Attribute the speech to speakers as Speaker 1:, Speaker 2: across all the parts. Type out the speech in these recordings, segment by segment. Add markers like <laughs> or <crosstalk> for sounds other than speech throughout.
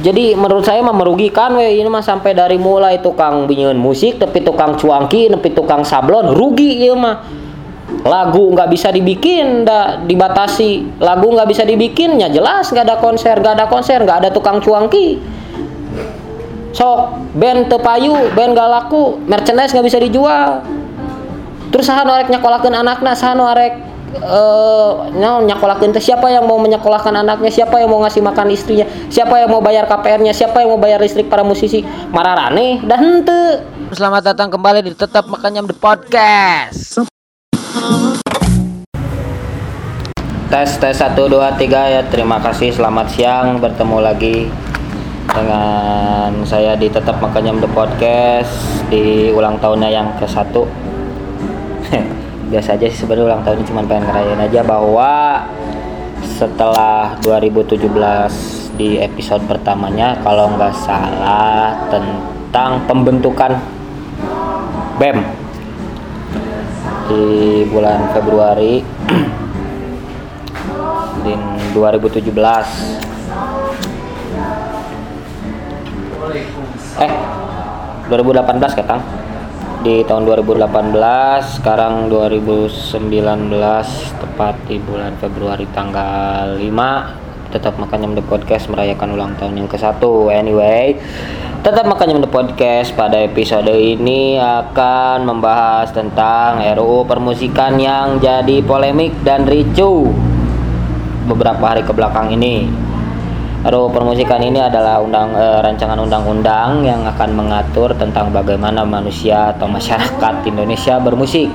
Speaker 1: jadi menurut saya mah merugikan we ini mah sampai dari mulai tukang binyeun musik tapi tukang cuangki tapi tukang sablon rugi ieu mah. Lagu nggak bisa dibikin nggak dibatasi. Lagu nggak bisa dibikinnya jelas nggak ada konser nggak ada konser nggak ada tukang cuangki. Sok band tepayu band gak laku merchandise nggak bisa dijual. Terus saha nu arek nyakolakeun anakna saha nu arek eh uh, nyakolakeun teh siapa yang mau menyekolahkan anaknya? Siapa yang mau ngasih makan istrinya? Siapa yang mau bayar KPR-nya siapa yang mau bayar listrik para musisi? Mararane dan hente selamat datang kembali di tetap makanya the podcast. Tes tes 1 2 3 ya. Terima kasih selamat siang. Bertemu lagi dengan saya di tetap makanya the podcast di ulang tahunnya yang ke satu <laughs> biasa aja sih sebenarnya ulang tahun ini cuma pengen ngerayain aja bahwa setelah 2017 di episode pertamanya kalau nggak salah tentang pembentukan BEM di bulan Februari <clears throat> di 2017 eh 2018 ketang di tahun 2018 sekarang 2019 tepat di bulan Februari tanggal 5 tetap makanya the podcast merayakan ulang tahun yang ke satu. Anyway tetap makanya the podcast pada episode ini akan membahas tentang RUU permusikan yang jadi polemik dan ricu beberapa hari ke belakang ini RUU permusikan ini adalah undang e, rancangan undang-undang yang akan mengatur tentang bagaimana manusia atau masyarakat <laughs> Indonesia bermusik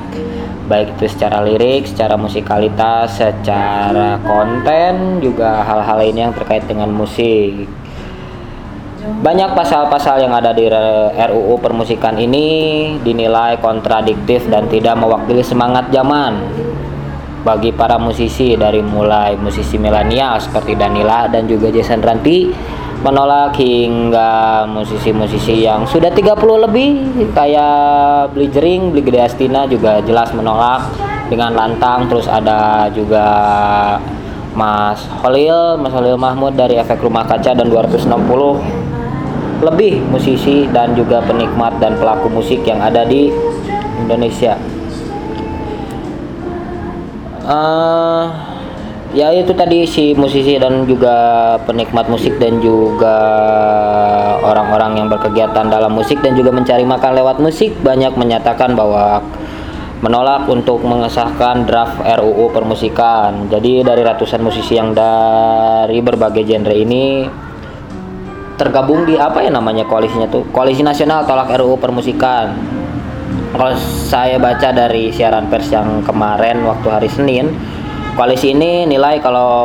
Speaker 1: baik itu secara lirik, secara musikalitas, secara konten juga hal-hal ini yang terkait dengan musik. Banyak pasal-pasal yang ada di RUU permusikan ini dinilai kontradiktif dan tidak mewakili semangat zaman bagi para musisi dari mulai musisi milenial seperti Danila dan juga Jason Ranti menolak hingga musisi-musisi yang sudah 30 lebih kayak Bli Jering, Bli Gede Astina juga jelas menolak dengan lantang. Terus ada juga Mas Holil, Mas Holil Mahmud dari Efek Rumah Kaca dan 260 lebih musisi dan juga penikmat dan pelaku musik yang ada di Indonesia uh, ya itu tadi si musisi dan juga penikmat musik dan juga orang-orang yang berkegiatan dalam musik dan juga mencari makan lewat musik banyak menyatakan bahwa menolak untuk mengesahkan draft RUU permusikan. Jadi dari ratusan musisi yang dari berbagai genre ini tergabung di apa ya namanya koalisinya tuh? Koalisi Nasional Tolak RUU Permusikan kalau saya baca dari siaran pers yang kemarin waktu hari Senin koalisi ini nilai kalau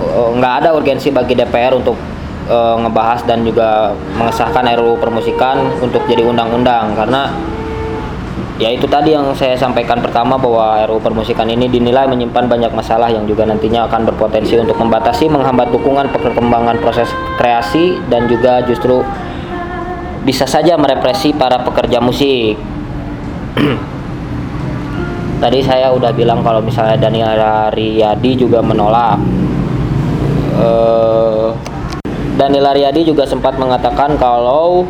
Speaker 1: uh, nggak ada urgensi bagi DPR untuk uh, ngebahas dan juga mengesahkan RUU permusikan untuk jadi undang-undang. Karena ya itu tadi yang saya sampaikan pertama bahwa RUU permusikan ini dinilai menyimpan banyak masalah yang juga nantinya akan berpotensi untuk membatasi menghambat dukungan perkembangan proses kreasi dan juga justru bisa saja merepresi para pekerja musik. <clears throat> Tadi saya udah bilang kalau misalnya Daniel Riyadi juga menolak. Uh, Daniel Riyadi juga sempat mengatakan kalau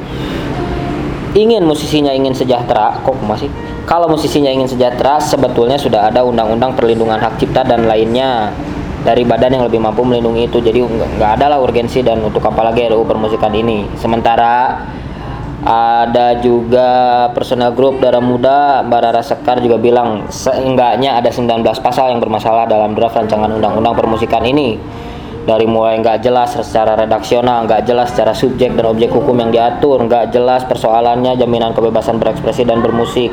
Speaker 1: ingin musisinya ingin sejahtera, kok masih? Kalau musisinya ingin sejahtera, sebetulnya sudah ada undang-undang perlindungan hak cipta dan lainnya dari badan yang lebih mampu melindungi itu. Jadi nggak ada lah urgensi dan untuk apalagi RUU permusikan ini. Sementara ada juga personal grup darah muda Mbak Rara Sekar juga bilang seenggaknya ada 19 pasal yang bermasalah dalam draft rancangan undang-undang permusikan ini dari mulai nggak jelas secara redaksional, nggak jelas secara subjek dan objek hukum yang diatur, nggak jelas persoalannya jaminan kebebasan berekspresi dan bermusik.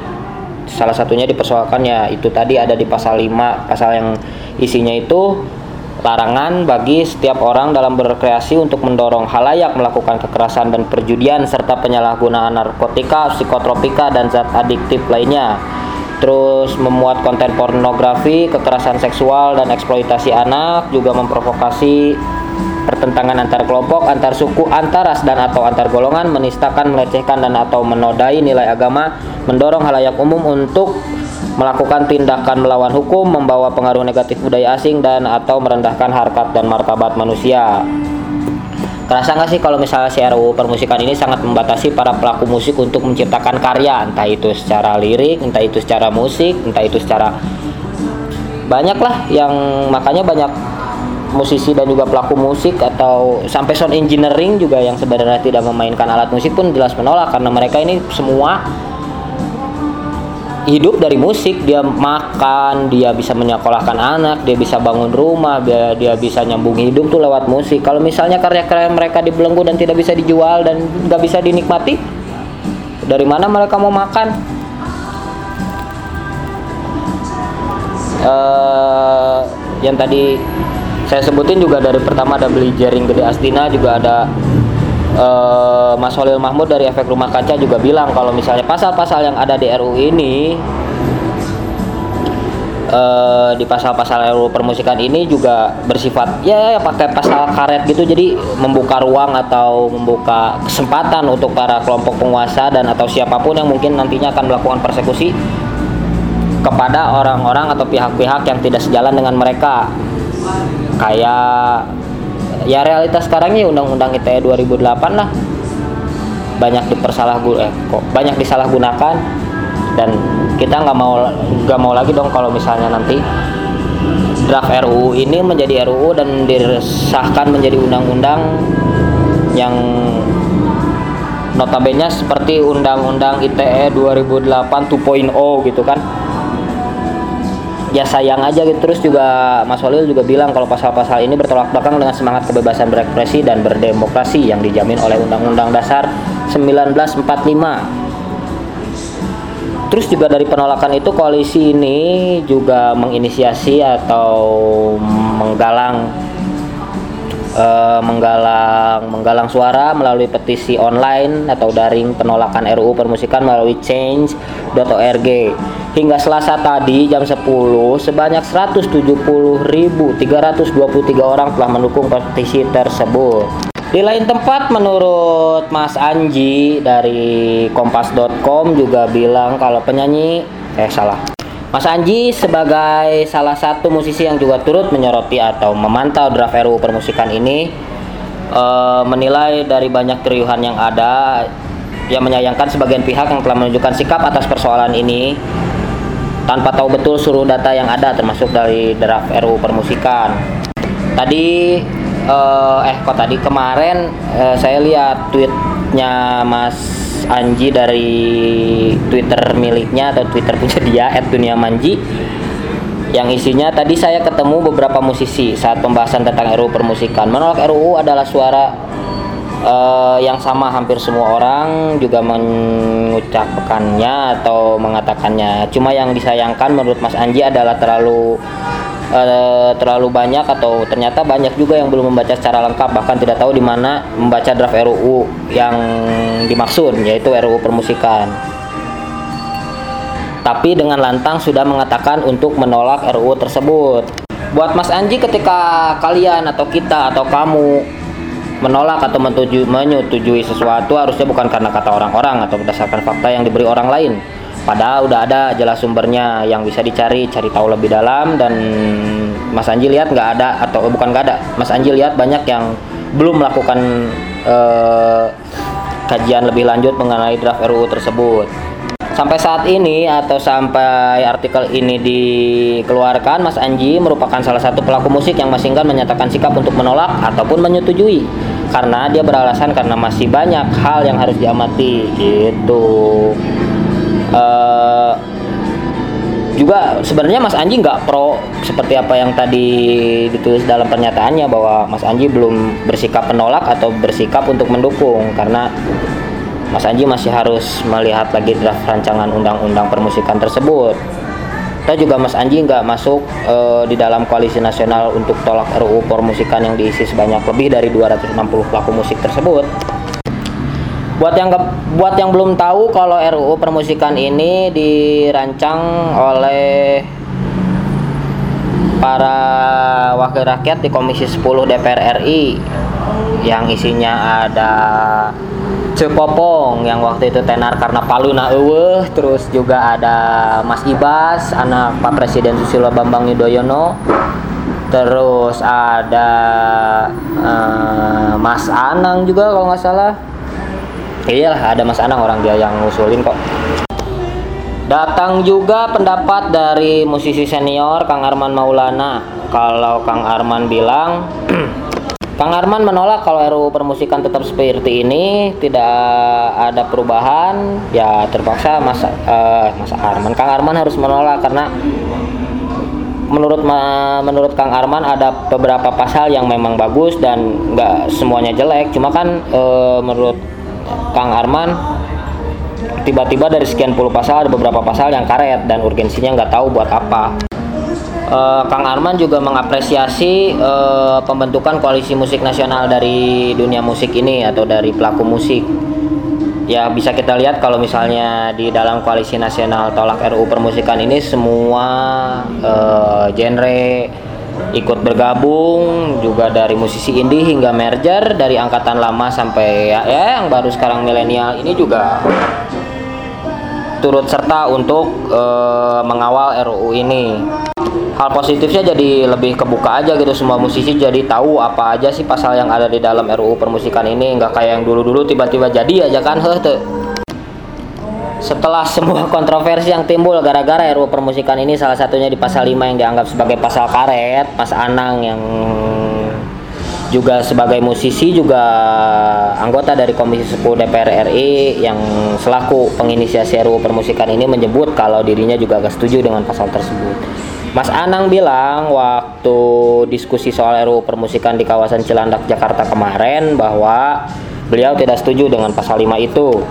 Speaker 1: Salah satunya dipersoalkan ya itu tadi ada di pasal 5, pasal yang isinya itu larangan bagi setiap orang dalam berkreasi untuk mendorong halayak melakukan kekerasan dan perjudian serta penyalahgunaan narkotika, psikotropika dan zat adiktif lainnya. Terus memuat konten pornografi, kekerasan seksual dan eksploitasi anak, juga memprovokasi pertentangan antar kelompok, antar suku, antar ras dan atau antar golongan, menistakan, melecehkan dan atau menodai nilai agama, mendorong halayak umum untuk melakukan tindakan melawan hukum, membawa pengaruh negatif budaya asing dan atau merendahkan harkat dan martabat manusia. kerasa nggak sih kalau misalnya si RUU permusikan ini sangat membatasi para pelaku musik untuk menciptakan karya entah itu secara lirik entah itu secara musik entah itu secara banyak lah yang makanya banyak musisi dan juga pelaku musik atau sampai sound engineering juga yang sebenarnya tidak memainkan alat musik pun jelas menolak karena mereka ini semua hidup dari musik dia makan dia bisa menyekolahkan anak dia bisa bangun rumah dia, dia bisa nyambung hidup tuh lewat musik. Kalau misalnya karya-karya mereka dibelenggu dan tidak bisa dijual dan nggak bisa dinikmati dari mana mereka mau makan? Uh, yang tadi saya sebutin juga dari pertama ada beli jaring gede Astina juga ada uh, Mas Holil Mahmud dari efek rumah kaca juga bilang kalau misalnya pasal-pasal yang ada di RUU ini uh, di pasal-pasal RUU permusikan ini juga bersifat ya, ya pakai pasal karet gitu. Jadi membuka ruang atau membuka kesempatan untuk para kelompok penguasa dan atau siapa pun yang mungkin nantinya akan melakukan persekusi kepada orang-orang atau pihak-pihak yang tidak sejalan dengan mereka. Kayak ya realitas sekarang ini undang-undang ITE 2008 lah banyak dipersalah eh kok banyak disalahgunakan dan kita nggak mau nggak mau lagi dong kalau misalnya nanti draft RUU ini menjadi RUU dan disahkan menjadi undang-undang yang notabene seperti undang-undang ITE 2008 2.0 gitu kan ya sayang aja gitu. Terus juga Mas Walil juga bilang kalau pasal-pasal ini bertolak belakang dengan semangat kebebasan berekspresi dan berdemokrasi yang dijamin oleh Undang-Undang Dasar 1945 Terus juga dari penolakan itu koalisi ini juga menginisiasi atau menggalang uh, menggalang menggalang suara melalui petisi online atau daring penolakan RUU permusikan melalui change.org hingga Selasa tadi jam 10 sebanyak 170.323 orang telah mendukung petisi tersebut. Di lain tempat menurut Mas Anji dari kompas.com juga bilang kalau penyanyi eh salah. Mas Anji sebagai salah satu musisi yang juga turut menyoroti atau memantau draft RUU permusikan ini uh, menilai dari banyak keriuhan yang ada yang menyayangkan sebagian pihak yang telah menunjukkan sikap atas persoalan ini tanpa tahu betul seluruh data yang ada termasuk dari draft RUU permusikan. Tadi uh, eh kok tadi kemarin uh, saya lihat tweetnya Mas Anji dari Twitter miliknya atau Twitter punya dia <laughs> @duniamanji yang isinya tadi saya ketemu beberapa musisi saat pembahasan tentang RUU permusikan. Menolak RUU adalah suara uh, yang sama hampir semua orang juga mengucapkannya atau mengatakannya. Cuma yang disayangkan menurut Mas Anji adalah terlalu uh, terlalu banyak atau ternyata banyak juga yang belum membaca secara lengkap bahkan tidak tahu di mana membaca draft RUU yang dimaksud yaitu RUU permusikan. Tapi dengan lantang sudah mengatakan untuk menolak RUU tersebut. Buat Mas Anji ketika kalian atau kita atau kamu menolak atau menyetujui, menyetujui sesuatu harusnya bukan karena kata orang-orang atau berdasarkan fakta yang diberi orang lain. Padahal udah ada jelas sumbernya yang bisa dicari, cari tahu lebih dalam dan Mas Anji lihat nggak ada atau bukan nggak ada. Mas Anji lihat banyak yang belum melakukan eh, kajian lebih lanjut mengenai draft RUU tersebut sampai saat ini atau sampai artikel ini dikeluarkan Mas Anji merupakan salah satu pelaku musik yang masih enggan menyatakan sikap untuk menolak ataupun menyetujui karena dia beralasan karena masih banyak hal yang harus diamati gitu uh, juga sebenarnya Mas Anji nggak pro seperti apa yang tadi ditulis dalam pernyataannya bahwa Mas Anji belum bersikap menolak atau bersikap untuk mendukung karena Mas Anji masih harus melihat lagi draft rancangan undang-undang permusikan tersebut. Kita juga Mas Anji nggak masuk e, di dalam koalisi nasional untuk tolak RUU permusikan yang diisi sebanyak lebih dari 260 pelaku musik tersebut. Buat yang buat yang belum tahu kalau RUU permusikan ini dirancang oleh para wakil rakyat di Komisi 10 DPR RI yang isinya ada Cepopong yang waktu itu tenar karena palu na eueuh. Terus juga ada Mas Ibas anak Pak Presiden Susilo Bambang Yudhoyono. Terus ada uh, Mas Anang juga kalau nggak salah. Iyalah ada Mas Anang orang dia yang ngusulin kok. Datang juga pendapat dari musisi senior Kang Arman Maulana. Kalau Kang Arman bilang <clears throat> Kang Arman menolak kalau RUU permusikan tetap seperti ini, tidak ada perubahan, ya terpaksa Mas uh, Mas Arman. Kang Arman harus menolak karena menurut menurut Kang Arman ada beberapa pasal yang memang bagus dan nggak semuanya jelek, cuma kan uh, menurut Kang Arman tiba-tiba dari sekian puluh pasal ada beberapa pasal yang karet dan urgensinya nggak tahu buat apa uh, Kang Arman juga mengapresiasi uh, pembentukan koalisi musik nasional dari dunia musik ini atau dari pelaku musik. Ya bisa kita lihat kalau misalnya di dalam koalisi nasional tolak RUU permusikan ini semua uh, genre ikut bergabung juga dari musisi indie hingga merger dari angkatan lama sampai ya, ya yang baru sekarang milenial ini juga turut serta untuk uh, mengawal RUU ini hal positifnya jadi lebih kebuka aja gitu semua musisi jadi tahu apa aja sih pasal yang ada di dalam RUU permusikan ini nggak kayak yang dulu-dulu tiba-tiba jadi aja kan heh tuh setelah semua <laughs> kontroversi yang timbul gara-gara RUU permusikan ini salah satunya di pasal 5 yang dianggap sebagai pasal karet Mas Anang yang juga sebagai musisi juga anggota dari Komisi 10 DPR RI yang selaku penginisiasi RUU permusikan ini menyebut kalau dirinya juga agak setuju dengan pasal tersebut. Mas Anang bilang waktu diskusi soal RUU permusikan di kawasan Cilandak Jakarta kemarin bahwa beliau tidak setuju dengan pasal 5 itu.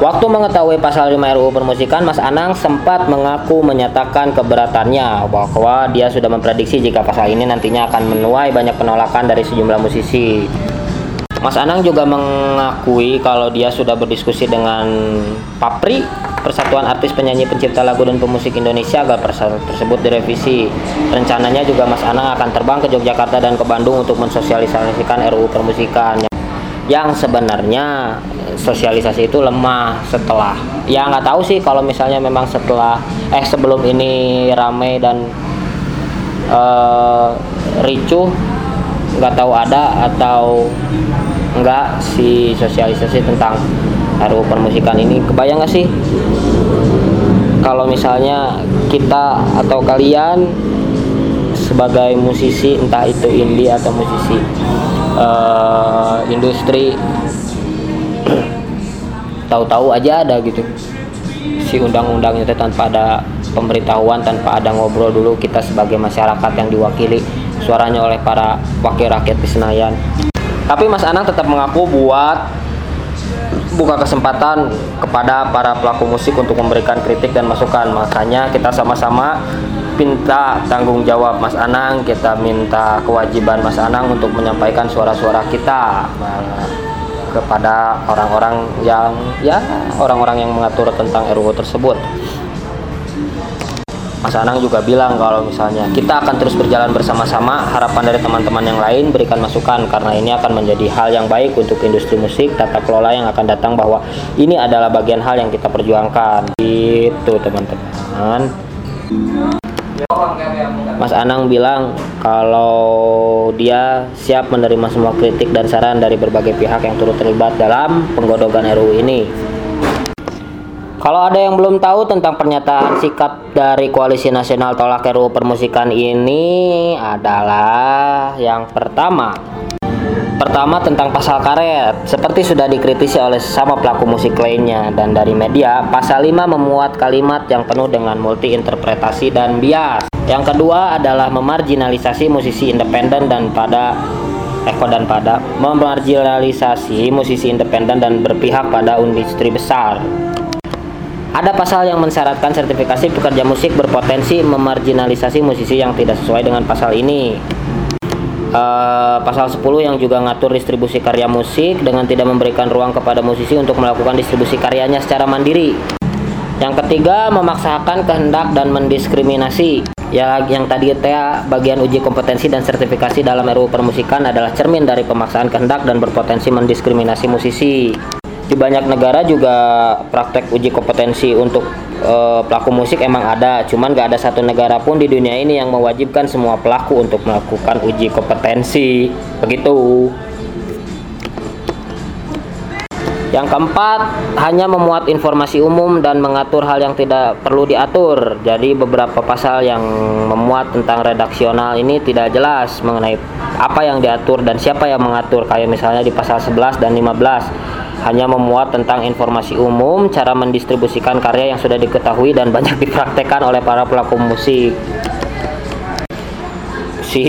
Speaker 1: Waktu mengetahui pasal 5 RUU permusikan, Mas Anang sempat mengaku menyatakan keberatannya bahwa dia sudah memprediksi jika pasal ini nantinya akan menuai banyak penolakan dari sejumlah musisi. Mas Anang juga mengakui kalau dia sudah berdiskusi dengan Papri, Persatuan Artis Penyanyi Pencipta Lagu dan Pemusik Indonesia agar pasal tersebut direvisi. Rencananya juga Mas Anang akan terbang ke Yogyakarta dan ke Bandung untuk mensosialisasikan RUU permusikan yang sebenarnya sosialisasi itu lemah setelah ya nggak tahu sih kalau misalnya memang setelah eh sebelum ini ramai dan uh, ricuh nggak tahu ada atau enggak si sosialisasi tentang RUU permusikan ini. Kebayang nggak sih? Kalau misalnya kita atau kalian sebagai musisi entah itu indie atau musisi uh, industri <clears throat> tahu-tahu aja ada gitu. Si undang-undangnya tanpa ada pemberitahuan tanpa ada ngobrol dulu kita sebagai masyarakat yang diwakili suaranya oleh para wakil rakyat di Senayan tapi Mas Anang tetap mengaku buat buka kesempatan kepada para pelaku musik untuk memberikan kritik dan masukan. Makanya kita sama-sama minta tanggung jawab Mas Anang, kita minta kewajiban Mas Anang untuk menyampaikan suara-suara kita kepada orang-orang yang ya orang-orang yang mengatur tentang RUU tersebut. Mas Anang juga bilang kalau misalnya kita akan terus berjalan bersama-sama harapan dari teman-teman yang lain berikan masukan karena ini akan menjadi hal yang baik untuk industri musik tata kelola yang akan datang bahwa ini adalah bagian hal yang kita perjuangkan. Itu teman-teman. Mas Anang bilang kalau dia siap menerima semua kritik dan saran dari berbagai pihak yang turut terlibat dalam penggodogan RUU ini kalau ada yang belum tahu tentang pernyataan sikap dari Koalisi Nasional Tolak RUU Permusikan ini adalah yang pertama. Pertama tentang pasal karet, seperti sudah dikritisi oleh sesama pelaku musik lainnya dan dari media, pasal 5 memuat kalimat yang penuh dengan multi interpretasi dan bias. Yang kedua adalah memarginalisasi musisi independen dan pada Eko dan pada memarginalisasi musisi independen dan berpihak pada industri besar. Ada pasal yang mensyaratkan sertifikasi pekerja musik berpotensi memarginalisasi musisi yang tidak sesuai dengan pasal ini. Uh, pasal 10 yang juga ngatur distribusi karya musik dengan tidak memberikan ruang kepada musisi untuk melakukan distribusi karyanya secara mandiri. Yang ketiga, memaksakan kehendak dan mendiskriminasi. Ya, yang tadi teh bagian uji kompetensi dan sertifikasi dalam RUU permusikan adalah cermin dari pemaksaan kehendak dan berpotensi mendiskriminasi musisi di banyak negara juga praktek uji kompetensi untuk eh, pelaku musik emang ada, cuman gak ada satu negara pun di dunia ini yang mewajibkan semua pelaku untuk melakukan uji kompetensi. Begitu. Yang keempat, hanya memuat informasi umum dan mengatur hal yang tidak perlu diatur. Jadi beberapa pasal yang memuat tentang redaksional ini tidak jelas mengenai apa yang diatur dan siapa yang mengatur. Kayak misalnya di pasal 11 dan 15 hanya memuat tentang informasi umum, cara mendistribusikan karya yang sudah diketahui dan banyak <laughs> dipraktekkan oleh para pelaku musik. Si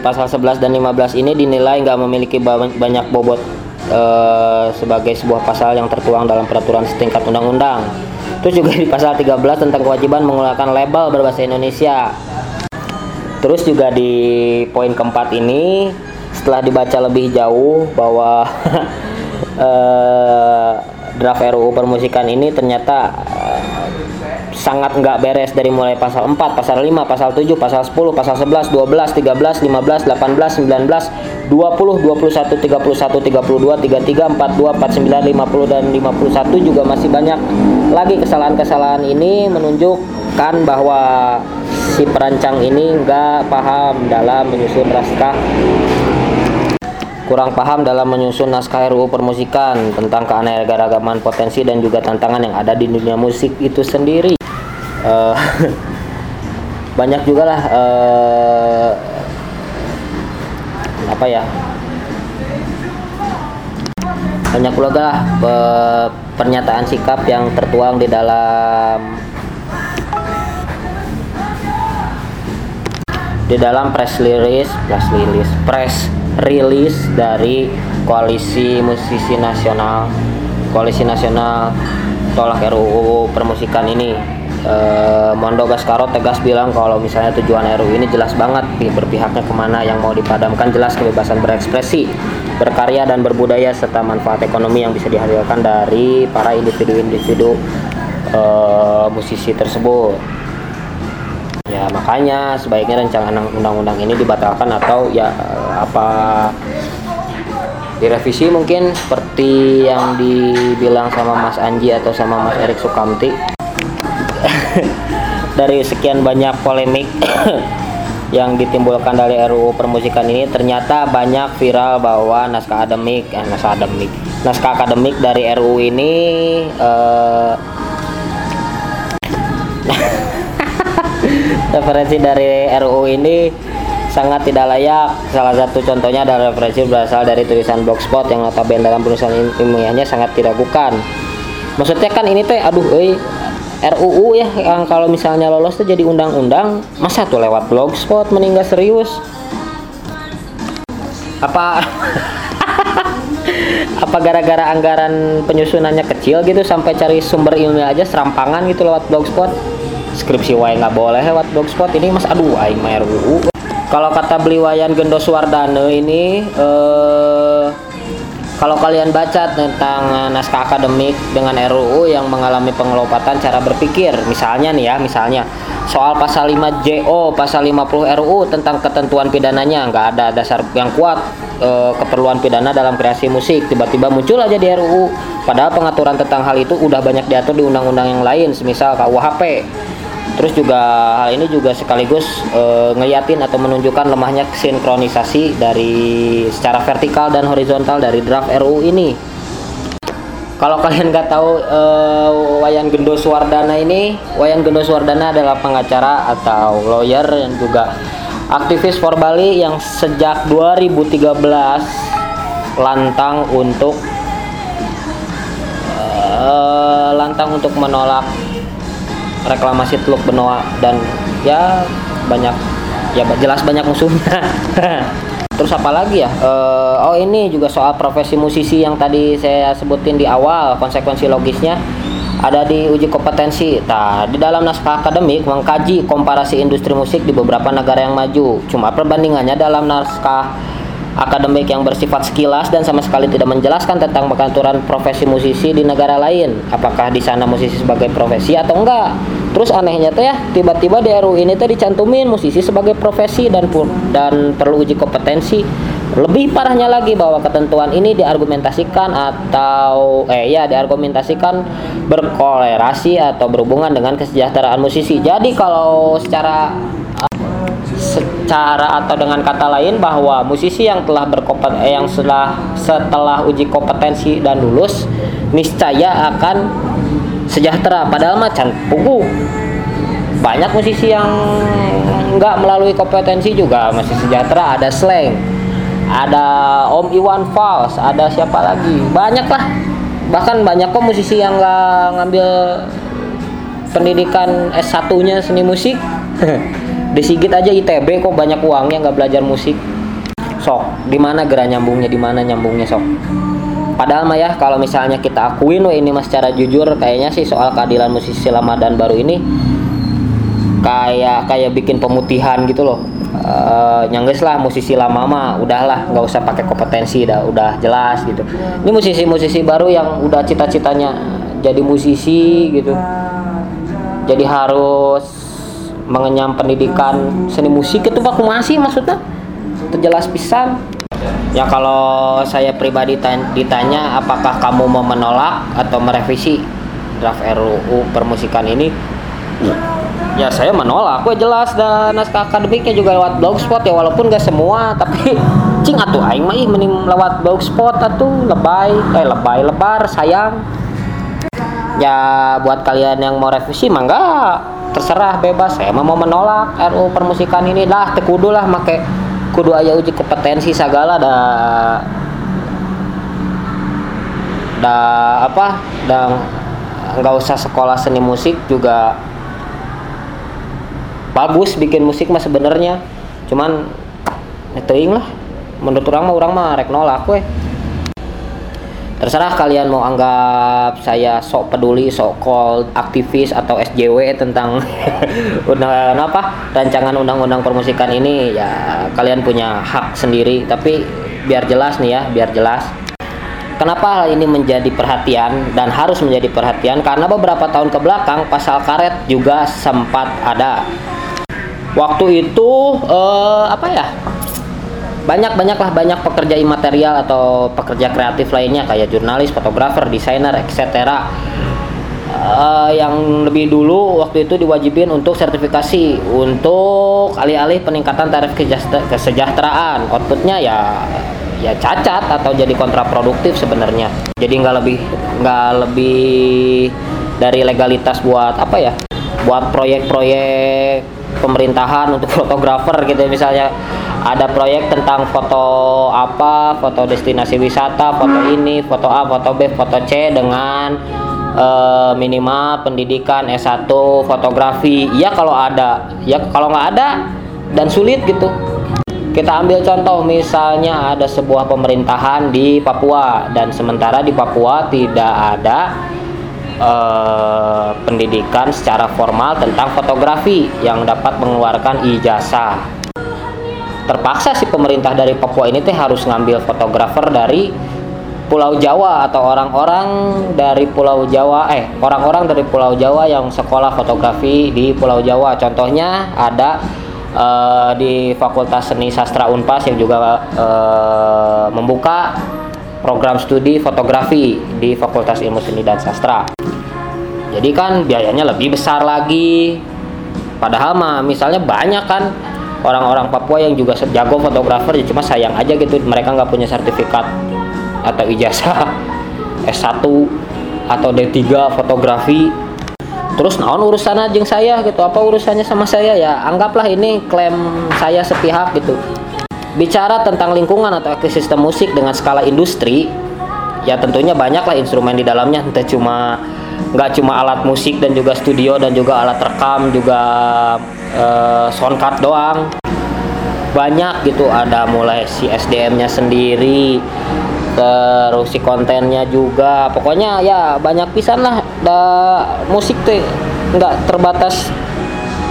Speaker 1: pasal 11 dan 15 ini dinilai nggak memiliki banyak bobot Eh, sebagai sebuah pasal yang tertuang dalam peraturan setingkat undang-undang. Terus juga di pasal 13 tentang kewajiban mengeluarkan label berbahasa Indonesia. Terus juga di poin keempat ini setelah dibaca lebih jauh bahwa <laughs> uh, draft RUU permusikan ini ternyata sangat nggak beres dari mulai pasal 4, pasal 5, pasal 7, pasal 10, pasal 11, 12, 13, 15, 18, 19, 20, 21, 31, 32, 33, 42, 49, 50 dan 51 juga masih banyak lagi kesalahan-kesalahan ini menunjukkan bahwa si perancang ini nggak paham dalam menyusun naskah kurang paham dalam menyusun naskah RUU permusikan tentang keanekaragaman potensi dan juga tantangan yang ada di dunia musik itu sendiri. Uh, <laughs> banyak juga lah uh, apa ya? Banyak pula lah uh, pernyataan sikap yang tertuang di dalam di dalam press release press release press release dari koalisi musisi nasional. Koalisi nasional tolak RUU permusikan ini. Eh, Mondo Gascaro tegas bilang kalau misalnya tujuan RU ini jelas banget berpihaknya ke mana yang mau dipadamkan jelas kebebasan berekspresi berkarya dan berbudaya serta manfaat ekonomi yang bisa dihasilkan dari para individu-individu eh, musisi tersebut. Ya makanya sebaiknya rancangan undang-undang ini dibatalkan atau ya apa direvisi mungkin seperti yang dibilang sama Mas Anji atau sama Mas Erik Sukamti. <laughs> Dari sekian banyak polemik <coughs> yang ditimbulkan dari RUU permusikan ini ternyata banyak viral bahwa naskah akademik eh, naskah akademik naskah akademik dari RUU ini eh, <laughs> referensi dari RUU ini sangat tidak layak. Salah satu contohnya adalah referensi berasal dari tulisan blogspot yang notabene dalam penulisan ilmiahnya sangat diragukan. Maksudnya kan ini teh aduh euy RUU ya yang kalau misalnya lolos tuh jadi undang-undang masa tuh lewat blogspot meninggal serius apa <laughs> apa gara-gara anggaran penyusunannya kecil gitu sampai cari sumber ilmiah aja serampangan gitu lewat blogspot skripsi wae nggak boleh lewat blogspot ini mas aduh aing RUU kalau kata beli wayan Gendos Wardane ini eh kalau kalian baca tentang eh, naskah akademik dengan RUU yang mengalami pengelopatan cara berpikir, misalnya nih ya, misalnya soal pasal 5 JO, pasal 50 RUU tentang ketentuan pidananya nggak ada dasar yang kuat e, keperluan pidana dalam kreasi musik, tiba-tiba muncul aja di RUU. Padahal pengaturan tentang hal itu udah banyak diatur di undang-undang yang lain, semisal KUHP Terus juga hal ini juga sekaligus e, ngeliatin atau menunjukkan lemahnya sinkronisasi dari secara vertikal dan horizontal dari draft RUU ini. Kalau kalian nggak tahu e, Wayan Gendo Suwardana ini, Wayan Gendo Suwardana adalah pengacara atau lawyer yang juga aktivis for Bali yang sejak 2013 lantang untuk uh, lantang untuk menolak reklamasi Teluk Benoa dan ya banyak ya jelas banyak musuhnya <laughs> terus apa lagi ya uh, oh ini juga soal profesi musisi yang tadi saya sebutin di awal konsekuensi logisnya ada di uji kompetensi. Nah, di dalam naskah akademik mengkaji komparasi industri musik di beberapa negara yang maju. Cuma perbandingannya dalam naskah akademik yang bersifat sekilas dan sama sekali tidak menjelaskan tentang pengaturan profesi musisi di negara lain. Apakah di sana musisi sebagai profesi atau enggak? Terus anehnya teh ya, tiba-tiba di RU ini teh dicantumin musisi sebagai profesi dan dan perlu uji kompetensi. lebih parahnya lagi bahwa ketentuan ini diargumentasikan atau eh ya diargumentasikan berkolerasi atau berhubungan dengan kesejahteraan musisi. Jadi kalau secara secara atau dengan kata lain bahwa musisi yang telah berkompeten eh, yang setelah setelah uji kompetensi dan lulus niscaya akan sejahtera. Padahal macan pugu. Banyak musisi yang nggak melalui kompetensi juga masih sejahtera. Ada slang ada Om Iwan Fals ada siapa lagi? Banyak lah bahkan banyak kok musisi yang nggak ngambil pendidikan S1 nya seni musik <laughs> di Sigit aja ITB kok banyak uangnya nggak belajar musik. Sok di mana gerak nyambungnya di mana nyambungnya sok. Padahal mah ya kalau misalnya kita akuin ini mas secara jujur kayaknya sih soal keadilan musisi lama dan baru ini kayak kayak bikin pemutihan gitu loh. Uh, nyangges lah musisi lama mah udahlah nggak usah pakai kompetensi dah udah jelas gitu. Ini musisi-musisi baru yang udah cita-citanya jadi musisi gitu. Jadi harus mengenyam pendidikan seni musik itu pak masih maksudnya? Terjelas pisan. Ya kalau saya pribadi ditanya apakah kamu mau menolak atau merevisi draft RUU permusikan ini? Ya saya menolak. Gue jelas dan naskah akademiknya juga lewat blogspot ya walaupun gak semua tapi <laughs> cing atuh aing mah ih lewat blogspot atuh lebay eh lebay lebar sayang. Ya buat kalian yang mau revisi mah enggak terserah bebas. Saya mau menolak RU permusikan ini. Lah tekudu lah make kudu aja uji kompetensi segala dah dah apa dan nggak usah sekolah seni musik juga bagus bikin musik mah sebenarnya. Cuman netting lah. Menurut orang mah orang mah rek nolak we terserah kalian mau anggap saya sok peduli sok call aktivis atau SJW tentang <laughs> undang apa rancangan undang-undang permusikan ini ya kalian punya hak sendiri. Tapi biar jelas nih ya biar jelas. Kenapa hal ini menjadi perhatian dan harus menjadi perhatian? Karena beberapa tahun ke belakang pasal karet juga sempat ada. Waktu itu uh, apa ya banyak banyaklah banyak pekerja imaterial atau pekerja kreatif lainnya kayak jurnalis, fotografer, desainer, etc. Uh, eh, yang lebih dulu waktu itu diwajibin untuk sertifikasi untuk alih-alih peningkatan tarif kesejahteraan. Outputnya ya ya cacat atau jadi kontraproduktif sebenarnya. Jadi nggak lebih nggak lebih dari legalitas buat apa ya buat proyek-proyek pemerintahan untuk fotografer gitu ya misalnya ada proyek tentang foto apa, foto destinasi wisata, foto ini, foto A, foto B, foto C dengan uh, minimal pendidikan S1 fotografi. Ya kalau ada, ya kalau nggak ada dan sulit gitu. Kita ambil contoh misalnya ada sebuah pemerintahan di Papua dan sementara di Papua tidak ada eh, pendidikan secara formal tentang fotografi yang dapat mengeluarkan ijazah. Terpaksa si pemerintah dari Papua ini teh harus ngambil fotografer dari Pulau Jawa atau orang-orang dari Pulau Jawa eh orang-orang dari Pulau Jawa yang sekolah fotografi di Pulau Jawa. Contohnya ada uh, di Fakultas Seni Sastra Unpas yang juga uh, membuka program studi fotografi di Fakultas Ilmu Seni dan Sastra. Jadi kan biayanya lebih besar lagi. Padahal mah misalnya banyak kan orang-orang Papua yang juga jago fotografer ya cuma sayang aja gitu mereka nggak punya sertifikat atau ijazah <laughs> S1 atau D3 fotografi. Terus naon urusan aja saya gitu apa urusannya sama saya ya anggaplah ini klaim saya sepihak gitu. Bicara tentang lingkungan atau ekosistem musik dengan skala industri ya tentunya banyaklah instrumen di dalamnya. Entah cuma nggak cuma alat musik dan juga studio dan juga alat rekam juga uh, soundcard doang. Banyak gitu ada mulai si SDM-nya sendiri terus si kontennya juga. Pokoknya ya banyak pisan lah. Da musik tuh nggak terbatas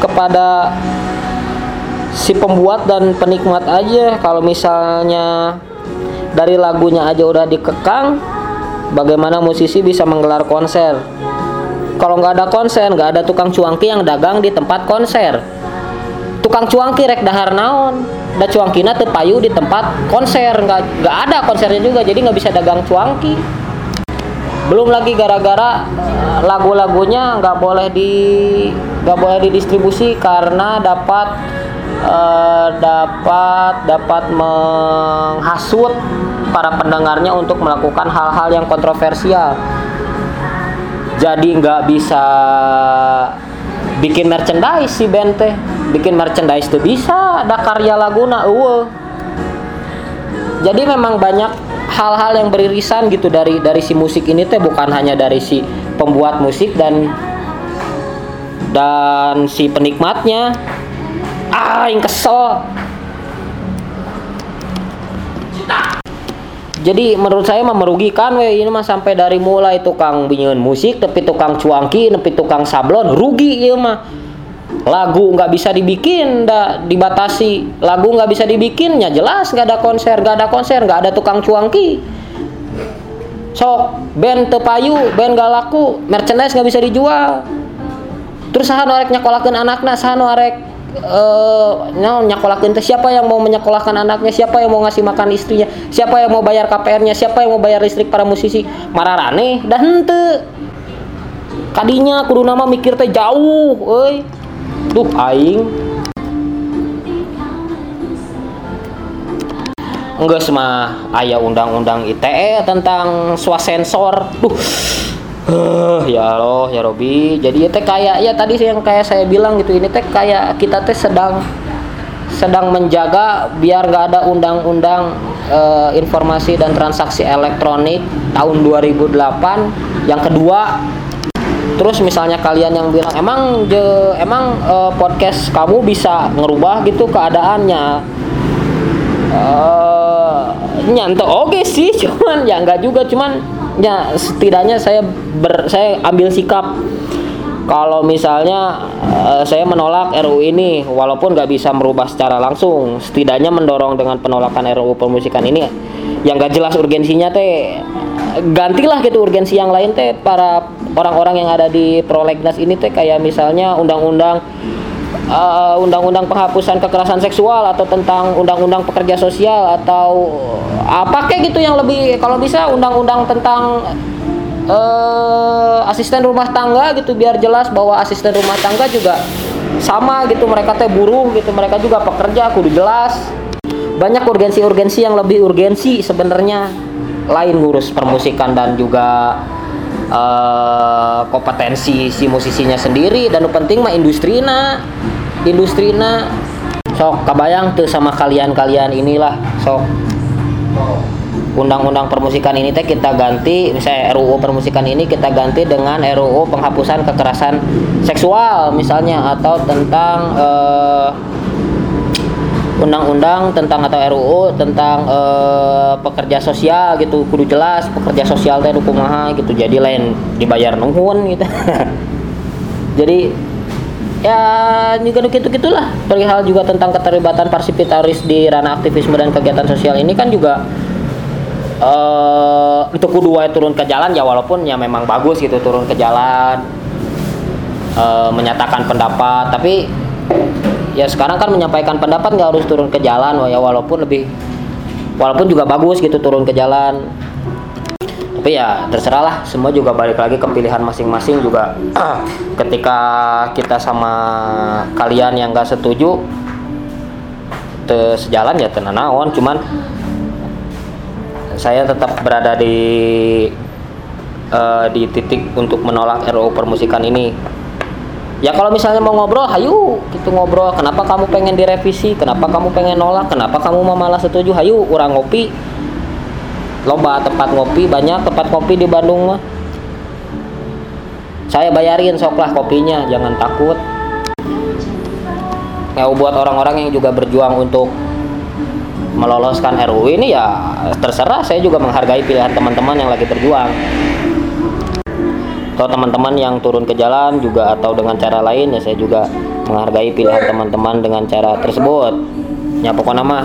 Speaker 1: kepada si pembuat dan penikmat aja. Kalau misalnya dari lagunya aja udah dikekang bagaimana musisi bisa menggelar konser kalau nggak ada konser nggak ada tukang cuangki yang dagang di tempat konser. Tukang cuangki rek dahar naon? Da cuangkina teu payu di tempat konser. Nggak nggak ada konsernya juga jadi nggak bisa dagang cuangki. Belum lagi gara-gara eh, lagu-lagunya nggak boleh di nggak boleh didistribusi karena dapat eh, dapat dapat menghasut para pendengarnya untuk melakukan hal-hal yang kontroversial jadi nggak bisa bikin merchandise si band teh. Bikin merchandise tuh bisa ada karya laguna uh jadi memang banyak hal-hal yang beririsan gitu dari dari si musik ini teh bukan hanya dari si pembuat musik dan dan si penikmatnya. Ah yang kesel jadi menurut saya mah merugikan we ini mah sampai dari mulai tukang binyeun musik tapi tukang cuangki tapi tukang sablon rugi ya mah. Lagu nggak bisa dibikin nggak dibatasi. Lagu nggak bisa dibikinnya jelas nggak ada konser nggak ada konser nggak ada tukang cuangki. Sok band tepayu band gak laku merchandise nggak bisa dijual. Terus saha arek nyakolakeun anakna saha arek uh, nyakolakeun teh siapa yang mau menyekolahkan anaknya? Siapa yang mau ngasih makan istrinya? Siapa yang mau bayar KPR-nya siapa yang mau bayar listrik para musisi? Mararane dan hente kadinya kudu nama mikir teh jauh euy. Duh aing. Enggak mah ayah undang-undang ITE tentang swasensor. Duh Uh, ya Allah ya Robi. Jadi ya teh kayak ya tadi yang kayak saya bilang gitu ini teh kayak kita teh sedang sedang menjaga biar nggak ada undang-undang uh, informasi dan transaksi elektronik tahun 2008 yang kedua terus misalnya kalian yang bilang emang je, emang uh, podcast kamu bisa ngerubah gitu keadaannya? Uh, oke okay sih <laughs> cuman ya nggak juga cuman ya setidaknya saya ber, saya ambil sikap. Kalau misalnya uh, saya menolak RUU ini walaupun nggak bisa merubah secara langsung setidaknya mendorong dengan penolakan RUU permusikan ini. Yang gak jelas urgensinya teh gantilah gitu urgensi yang lain teh para orang-orang yang ada di prolegnas ini teh kayak misalnya undang-undang uh, undang-undang penghapusan kekerasan seksual atau tentang undang-undang pekerja sosial atau apa kayak gitu yang lebih kalau bisa undang-undang tentang uh, asisten rumah tangga gitu biar jelas bahwa asisten rumah tangga juga sama gitu mereka teh buruh gitu mereka juga pekerja kudu jelas. Banyak urgensi-urgensi yang lebih urgensi sebenarnya lain ngurus permusikan dan juga uh, kompetensi si musisinya sendiri dan penting mah industrina industrina. Sok kebayang tuh sama kalian-kalian inilah sok. Undang-undang permusikan ini teh kita ganti misalnya RUU permusikan ini kita ganti dengan RUU penghapusan kekerasan seksual misalnya atau tentang uh, undang-undang tentang atau RUU tentang uh, pekerja sosial gitu. Kudu jelas pekerja sosial teh kumaha gitu. Jadi lain dibayar nuhun gitu. <laughs> Jadi ya juga gitu gitulah perihal juga tentang keterlibatan parsipitaris di ranah aktivisme dan kegiatan sosial ini kan juga uh, untuk kedua turun ke jalan ya walaupun ya memang bagus gitu turun ke jalan uh, menyatakan pendapat. Tapi ya sekarang kan menyampaikan pendapat nggak harus turun ke jalan ya walaupun lebih walaupun juga bagus gitu turun ke jalan. Tapi ya terserah lah semua juga balik lagi ke pilihan masing-masing juga. <clears throat> Ketika kita sama kalian yang gak setuju te sejalan ya tenanawan. Cuman saya tetap berada di uh, di titik untuk menolak RUU permusikan ini ya kalau misalnya mau ngobrol hayu gitu ngobrol. Kenapa kamu pengen direvisi? Kenapa kamu pengen nolak? Kenapa kamu mau malah setuju? Hayu kurang ngopi. Lomba tempat ngopi banyak tempat kopi di Bandung mah. Saya bayarin soklah kopinya jangan takut. Ya buat orang-orang yang juga berjuang untuk meloloskan RUU ini ya terserah. Saya juga menghargai pilihan teman-teman yang lagi berjuang atau teman-teman yang turun ke jalan juga atau dengan cara lain ya saya juga menghargai pilihan teman-teman dengan cara tersebut. Ya pokoknya mah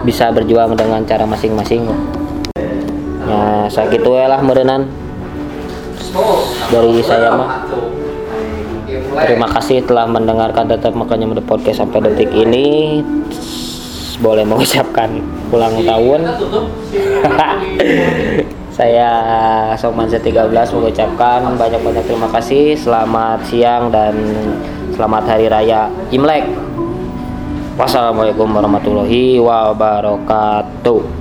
Speaker 1: bisa berjuang dengan cara masing-masing. Ya saya gitu ya lah merenan dari saya mah. Terima kasih telah mendengarkan tetap makanya mode podcast sampai detik ini. Boleh mengucapkan ulang tahun <laughs> saya Soman Z13 mengucapkan banyak-banyak terima kasih. Selamat siang dan selamat hari raya Imlek. Wassalamualaikum warahmatullahi wabarakatuh